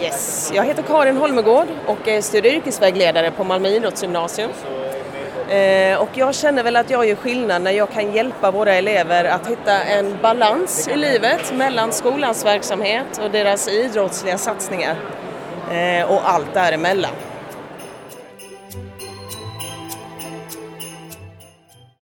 Yes. Jag heter Karin Holmegård och är studie och yrkesvägledare på Malmö idrottsgymnasium. Eh, och jag känner väl att jag gör skillnad när jag kan hjälpa våra elever att hitta en balans i livet mellan skolans verksamhet och deras idrottsliga satsningar eh, och allt däremellan.